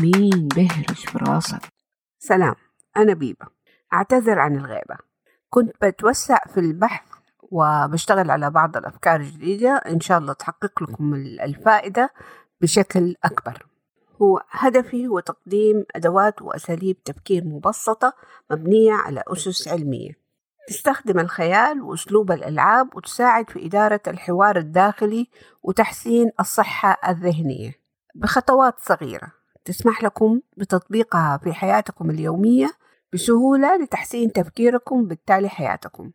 مين بهرج في راسك؟ سلام أنا بيبة أعتذر عن الغيبة. كنت بتوسع في البحث وبشتغل على بعض الأفكار الجديدة. إن شاء الله تحقق لكم الفائدة بشكل أكبر. هو هدفي هو تقديم أدوات وأساليب تفكير مبسطة مبنية على أسس علمية. تستخدم الخيال وأسلوب الألعاب وتساعد في إدارة الحوار الداخلي وتحسين الصحة الذهنية بخطوات صغيرة. تسمح لكم بتطبيقها في حياتكم اليومية بسهولة لتحسين تفكيركم وبالتالي حياتكم.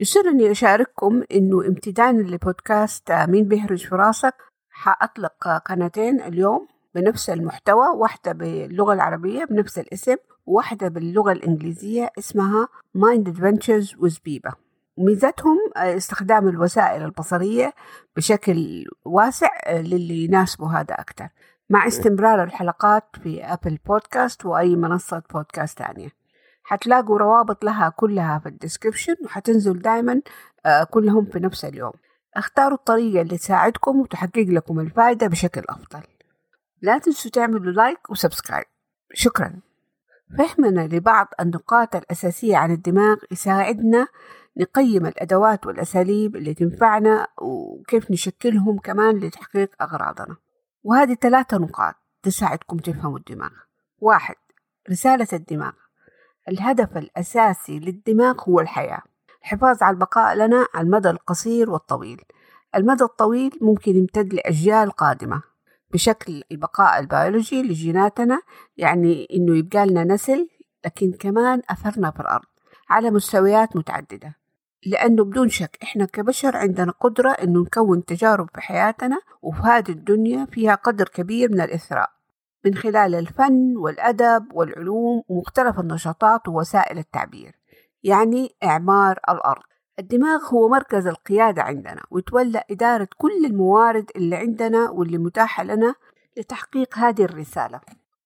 يسرني أشارككم إنه امتدادا لبودكاست مين بيهرج في راسك حأطلق قناتين اليوم بنفس المحتوى واحدة باللغة العربية بنفس الاسم وواحدة باللغة الإنجليزية اسمها Mind Adventures with بيبا وميزتهم استخدام الوسائل البصرية بشكل واسع للي يناسبه هذا أكثر. مع استمرار الحلقات في Apple Podcast وأي منصة بودكاست تانية. حتلاقوا روابط لها كلها في ال description وحتنزل دايما كلهم في نفس اليوم. اختاروا الطريقة اللي تساعدكم وتحقق لكم الفائدة بشكل أفضل. لا تنسوا تعملوا like و subscribe. شكرا. فهمنا لبعض النقاط الأساسية عن الدماغ يساعدنا نقيم الأدوات والأساليب اللي تنفعنا وكيف نشكلهم كمان لتحقيق أغراضنا. وهذه ثلاثة نقاط تساعدكم تفهموا الدماغ. واحد رسالة الدماغ. الهدف الأساسي للدماغ هو الحياة. الحفاظ على البقاء لنا على المدى القصير والطويل. المدى الطويل ممكن يمتد لأجيال قادمة. بشكل البقاء البيولوجي لجيناتنا يعني إنه يبقى لنا نسل لكن كمان أثرنا في الأرض على مستويات متعددة. لأنه بدون شك إحنا كبشر عندنا قدرة إنه نكون تجارب في حياتنا وفي هذه الدنيا فيها قدر كبير من الإثراء من خلال الفن والأدب والعلوم ومختلف النشاطات ووسائل التعبير يعني إعمار الأرض. الدماغ هو مركز القيادة عندنا ويتولى إدارة كل الموارد اللي عندنا واللي متاحة لنا لتحقيق هذه الرسالة.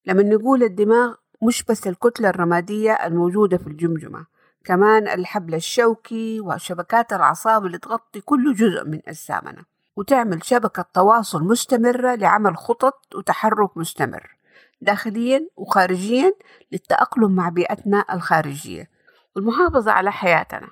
لما نقول الدماغ مش بس الكتلة الرمادية الموجودة في الجمجمة كمان الحبل الشوكي وشبكات الأعصاب اللي تغطي كل جزء من أجسامنا وتعمل شبكة تواصل مستمرة لعمل خطط وتحرك مستمر داخليا وخارجيا للتأقلم مع بيئتنا الخارجية. والمحافظة على حياتنا.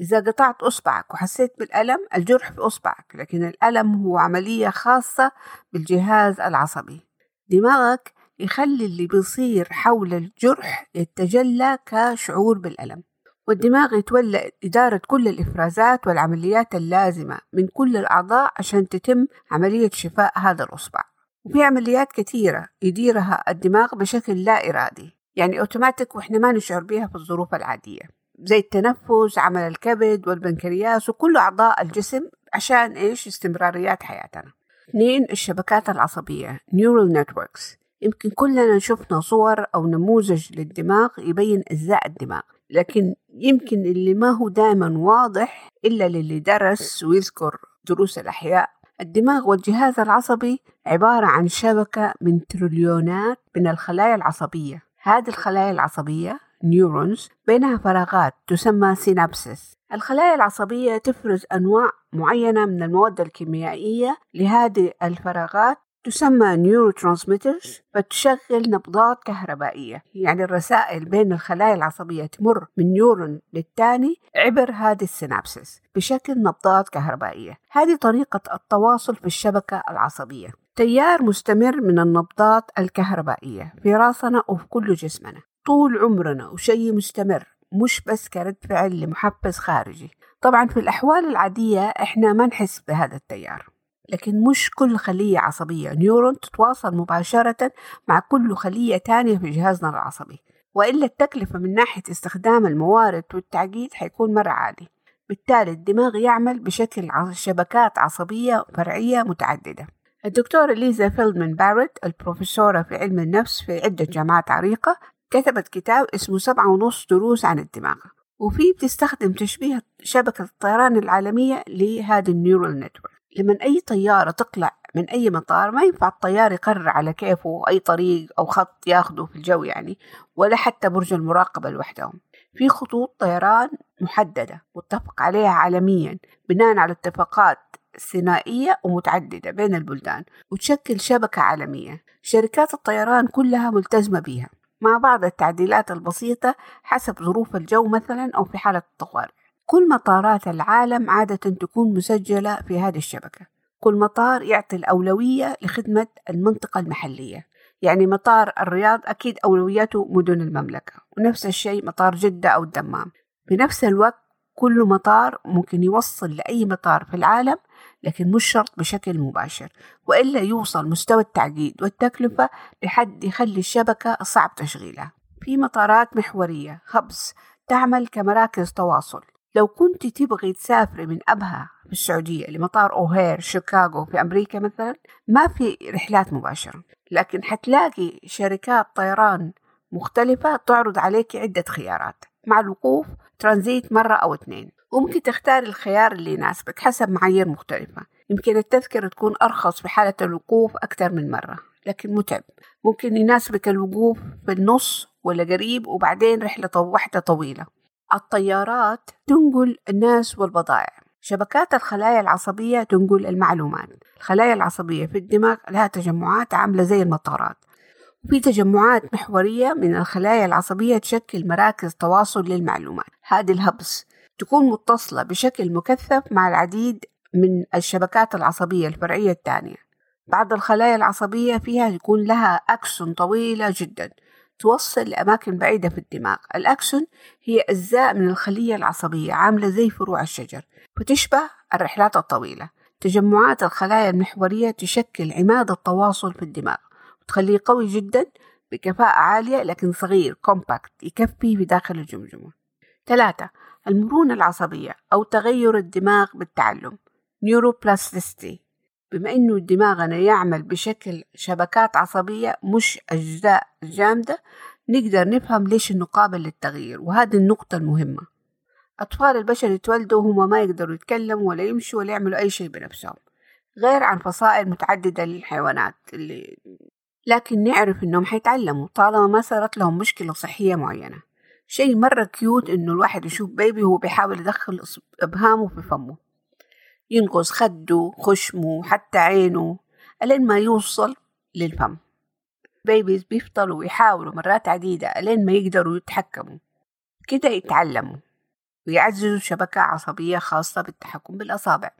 إذا قطعت أصبعك وحسيت بالألم الجرح في أصبعك لكن الألم هو عملية خاصة بالجهاز العصبي. دماغك يخلي اللي بيصير حول الجرح يتجلى كشعور بالألم. والدماغ يتولى إدارة كل الإفرازات والعمليات اللازمة من كل الأعضاء عشان تتم عملية شفاء هذا الأصبع. وفي عمليات كثيرة يديرها الدماغ بشكل لا إرادي يعني أوتوماتيك وإحنا ما نشعر بها في الظروف العادية زي التنفس عمل الكبد والبنكرياس وكل أعضاء الجسم عشان إيش؟ استمراريات حياتنا. اثنين الشبكات العصبية Neural Networks يمكن كلنا شفنا صور أو نموذج للدماغ يبين أجزاء الدماغ. لكن يمكن اللي ما هو دائما واضح إلا للي درس ويذكر دروس الأحياء. الدماغ والجهاز العصبي عبارة عن شبكة من تريليونات من الخلايا العصبية. هذه الخلايا العصبية neurons بينها فراغات تسمى synapses الخلايا العصبية تفرز أنواع معينة من المواد الكيميائية لهذه الفراغات تسمى neurotransmitters فتشغل نبضات كهربائية. يعني الرسائل بين الخلايا العصبية تمر من neuron للتاني عبر هذه ال synapses بشكل نبضات كهربائية. هذه طريقة التواصل في الشبكة العصبية. تيار مستمر من النبضات الكهربائية في راسنا وفي كل جسمنا. طول عمرنا وشيء مستمر مش بس كرد فعل لمحفز خارجي. طبعا في الأحوال العادية إحنا ما نحس بهذا التيار. لكن مش كل خلية عصبية. neuron تتواصل مباشرة مع كل خلية تانية في جهازنا العصبي. وإلا التكلفة من ناحية استخدام الموارد والتعقيد حيكون مرة عالي بالتالي الدماغ يعمل بشكل شبكات عصبية فرعية متعددة. الدكتورة ليزا فيلدمان بارت البروفيسورة في علم النفس في عدة جامعات عريقة كتبت كتاب اسمه سبعة ونص دروس عن الدماغ. وفيه بتستخدم تشبيه شبكة الطيران العالمية لهذه ال neural network. لما أي طيارة تقلع من أي مطار ما ينفع الطيار يقرر على كيفه أي طريق أو خط ياخده في الجو يعني ولا حتى برج المراقبة لوحدهم. في خطوط طيران محددة متفق عليها عالميا بناء على اتفاقات ثنائية ومتعددة بين البلدان وتشكل شبكة عالمية. شركات الطيران كلها ملتزمة بها مع بعض التعديلات البسيطة حسب ظروف الجو مثلا أو في حالة الطوارئ كل مطارات العالم عادة تكون مسجلة في هذه الشبكة. كل مطار يعطي الأولوية لخدمة المنطقة المحلية. يعني مطار الرياض أكيد أولوياته مدن المملكة ونفس الشيء مطار جدة أو الدمام. في نفس الوقت كل مطار ممكن يوصل لأي مطار في العالم لكن مش شرط بشكل مباشر وإلا يوصل مستوى التعقيد والتكلفة لحد يخلي الشبكة صعب تشغيلها. في مطارات محورية هبس تعمل كمراكز تواصل. لو كنت تبغي تسافري من أبها في السعودية لمطار أوهير شيكاغو في أمريكا مثلا ما في رحلات مباشرة. لكن حتلاقي شركات طيران مختلفة تعرض عليك عدة خيارات. مع الوقوف ترانزيت مرة أو اثنين. وممكن تختار الخيار اللي يناسبك حسب معايير مختلفة. يمكن التذكرة تكون أرخص في حالة الوقوف أكثر من مرة لكن متعب. ممكن يناسبك الوقوف في النص ولا قريب وبعدين رحلة واحدة طويلة. الطيارات تنقل الناس والبضائع. شبكات الخلايا العصبية تنقل المعلومات. الخلايا العصبية في الدماغ لها تجمعات عاملة زي المطارات. وفي تجمعات محورية من الخلايا العصبية تشكل مراكز تواصل للمعلومات. هذه الهبس تكون متصلة بشكل مكثف مع العديد من الشبكات العصبية الفرعية الثانية. بعض الخلايا العصبية فيها يكون لها أكسون طويلة جدا. توصل لأماكن بعيدة في الدماغ. الأكسون هي أجزاء من الخلية العصبية عاملة زي فروع الشجر فتشبه الرحلات الطويلة. تجمعات الخلايا المحورية تشكل عماد التواصل في الدماغ وتخليه قوي جدا بكفاءة عالية لكن صغير compact يكفي في داخل الجمجمة. ثلاثة المرونة العصبية أو تغير الدماغ بالتعلم neuroplasticity بما إنه دماغنا يعمل بشكل شبكات عصبية مش أجزاء جامدة نقدر نفهم ليش إنه قابل للتغيير وهذه النقطة المهمة. أطفال البشر يتولدوا وهم ما يقدروا يتكلموا ولا يمشوا ولا يعملوا أي شيء بنفسهم غير عن فصائل متعددة للحيوانات اللي لكن نعرف إنهم حيتعلموا طالما ما صارت لهم مشكلة صحية معينة. شيء مرة cute إنه الواحد يشوف baby وهو بيحاول يدخل إبهامه في فمه. ينغز خده خشمه حتى عينه ألين ما يوصل للفم. babies بيفضلوا يحاولوا مرات عديدة ألين ما يقدروا يتحكموا. كده يتعلموا. ويعززوا شبكة عصبية خاصة بالتحكم بالأصابع.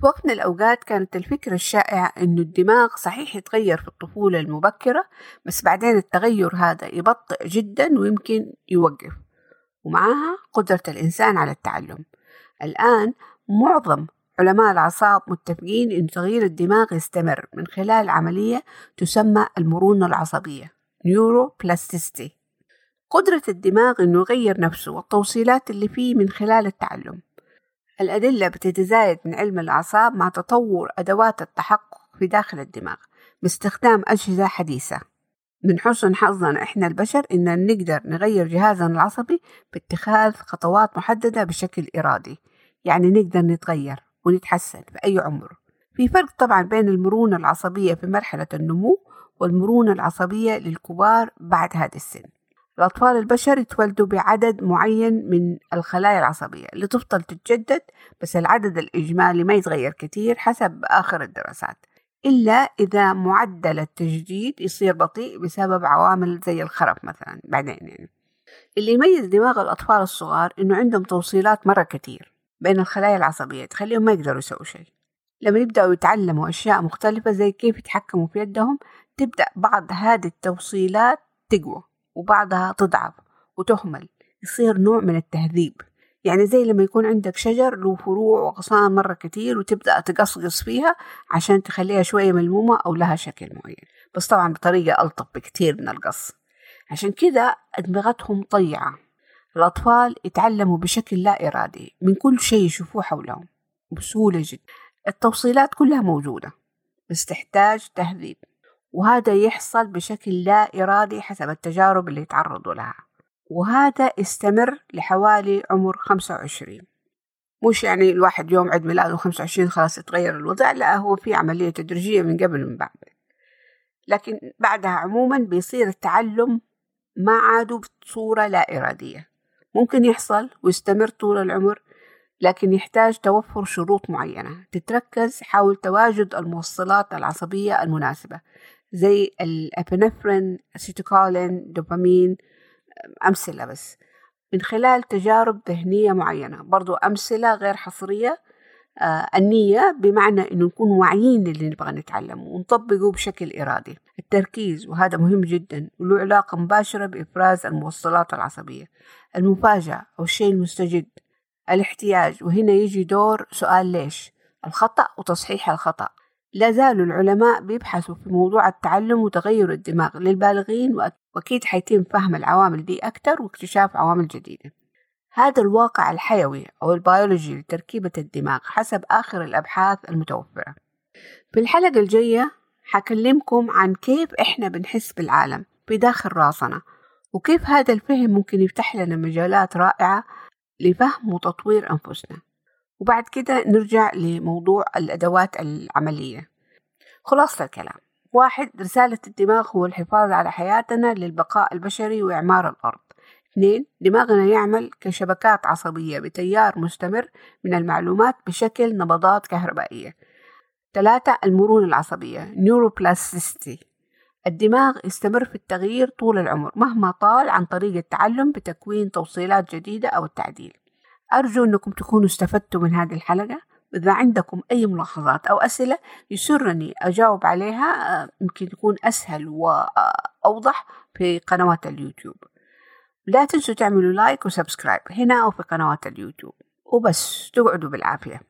في وقت من الأوقات كانت الفكرة الشائعة إنه الدماغ صحيح يتغير في الطفولة المبكرة بس بعدين التغير هذا يبطئ جدا ويمكن يوقف. ومعها قدرة الإنسان على التعلم. الآن معظم علماء الأعصاب متفقين إن تغيير الدماغ يستمر من خلال عملية تسمى المرونة العصبية نيوروبلاستيستي قدرة الدماغ إنه يغير نفسه والتوصيلات اللي فيه من خلال التعلم. الأدلة بتتزايد من علم الأعصاب مع تطور أدوات التحقق في داخل الدماغ باستخدام أجهزة حديثة. من حسن حظنا إحنا البشر إن نقدر نغير جهازنا العصبي باتخاذ خطوات محددة بشكل إرادي يعني نقدر نتغير. ونتحسن في أي عمر. في فرق طبعا بين المرونة العصبية في مرحلة النمو والمرونة العصبية للكبار بعد هذا السن. الأطفال البشر يتولدوا بعدد معين من الخلايا العصبية اللي تفضل تتجدد بس العدد الإجمالي ما يتغير كتير حسب آخر الدراسات إلا إذا معدل التجديد يصير بطيء بسبب عوامل زي الخرف مثلا بعدين يعني. اللي يميز دماغ الأطفال الصغار إنه عندهم توصيلات مرة كتير بين الخلايا العصبية تخليهم ما يقدروا يسووا شيء. لما يبدأوا يتعلموا أشياء مختلفة زي كيف يتحكموا في يدهم تبدأ بعض هذه التوصيلات تقوى وبعضها تضعف وتهمل يصير نوع من التهذيب. يعني زي لما يكون عندك شجر له فروع وأغصان مرة كتير وتبدأ تقصقص فيها عشان تخليها شوية ملمومة أو لها شكل معين. بس طبعا بطريقة ألطف بكتير من القص. عشان كده أدمغتهم طيعة. الأطفال يتعلموا بشكل لا إرادي من كل شيء يشوفوه حولهم بسهولة جدا. التوصيلات كلها موجودة بس تحتاج تهذيب وهذا يحصل بشكل لا إرادي حسب التجارب اللي يتعرضوا لها. وهذا يستمر لحوالي عمر خمسة وعشرين. مش يعني الواحد يوم عيد ميلاده خمسة وعشرين خلاص يتغير الوضع لا هو في عملية تدريجية من قبل ومن بعد. لكن بعدها عموما بيصير التعلم ما عادوا بصورة لا إرادية. ممكن يحصل ويستمر طول العمر لكن يحتاج توفر شروط معينة. تتركز حول تواجد الموصلات العصبية المناسبة زي الأبنفرين، أسيتوكولين، دوبامين أمثلة بس. من خلال تجارب ذهنية معينة برضو أمثلة غير حصرية آه النية بمعنى أنه نكون واعيين للي نبغى نتعلمه ونطبقه بشكل إرادي. التركيز وهذا مهم جدا وله علاقة مباشرة بإفراز الموصلات العصبية. المفاجأة أو الشيء المستجد الاحتياج وهنا يجي دور سؤال ليش؟ الخطأ وتصحيح الخطأ. لا زالوا العلماء بيبحثوا في موضوع التعلم وتغير الدماغ للبالغين وأكيد حيتم فهم العوامل دي أكثر واكتشاف عوامل جديدة. هذا الواقع الحيوي أو البيولوجي لتركيبة الدماغ حسب آخر الأبحاث المتوفرة. في الحلقة الجاية حكلمكم عن كيف إحنا بنحس بالعالم بداخل راسنا وكيف هذا الفهم ممكن يفتح لنا مجالات رائعة لفهم وتطوير أنفسنا. وبعد كده نرجع لموضوع الأدوات العملية. خلاصة الكلام واحد رسالة الدماغ هو الحفاظ على حياتنا للبقاء البشري وإعمار الأرض. اثنين دماغنا يعمل كشبكات عصبية بتيار مستمر من المعلومات بشكل نبضات كهربائية. ثلاثة المرونة العصبية نيوروبلاستيستي الدماغ يستمر في التغيير طول العمر مهما طال عن طريق التعلم بتكوين توصيلات جديدة أو التعديل. أرجو أنكم تكونوا استفدتوا من هذه الحلقة. إذا عندكم أي ملاحظات أو أسئلة يسرني أجاوب عليها يمكن تكون أسهل وأوضح في قنوات اليوتيوب. لا تنسوا تعملوا like و subscribe هنا أو في قنوات اليوتيوب. وبس تقعدوا بالعافية.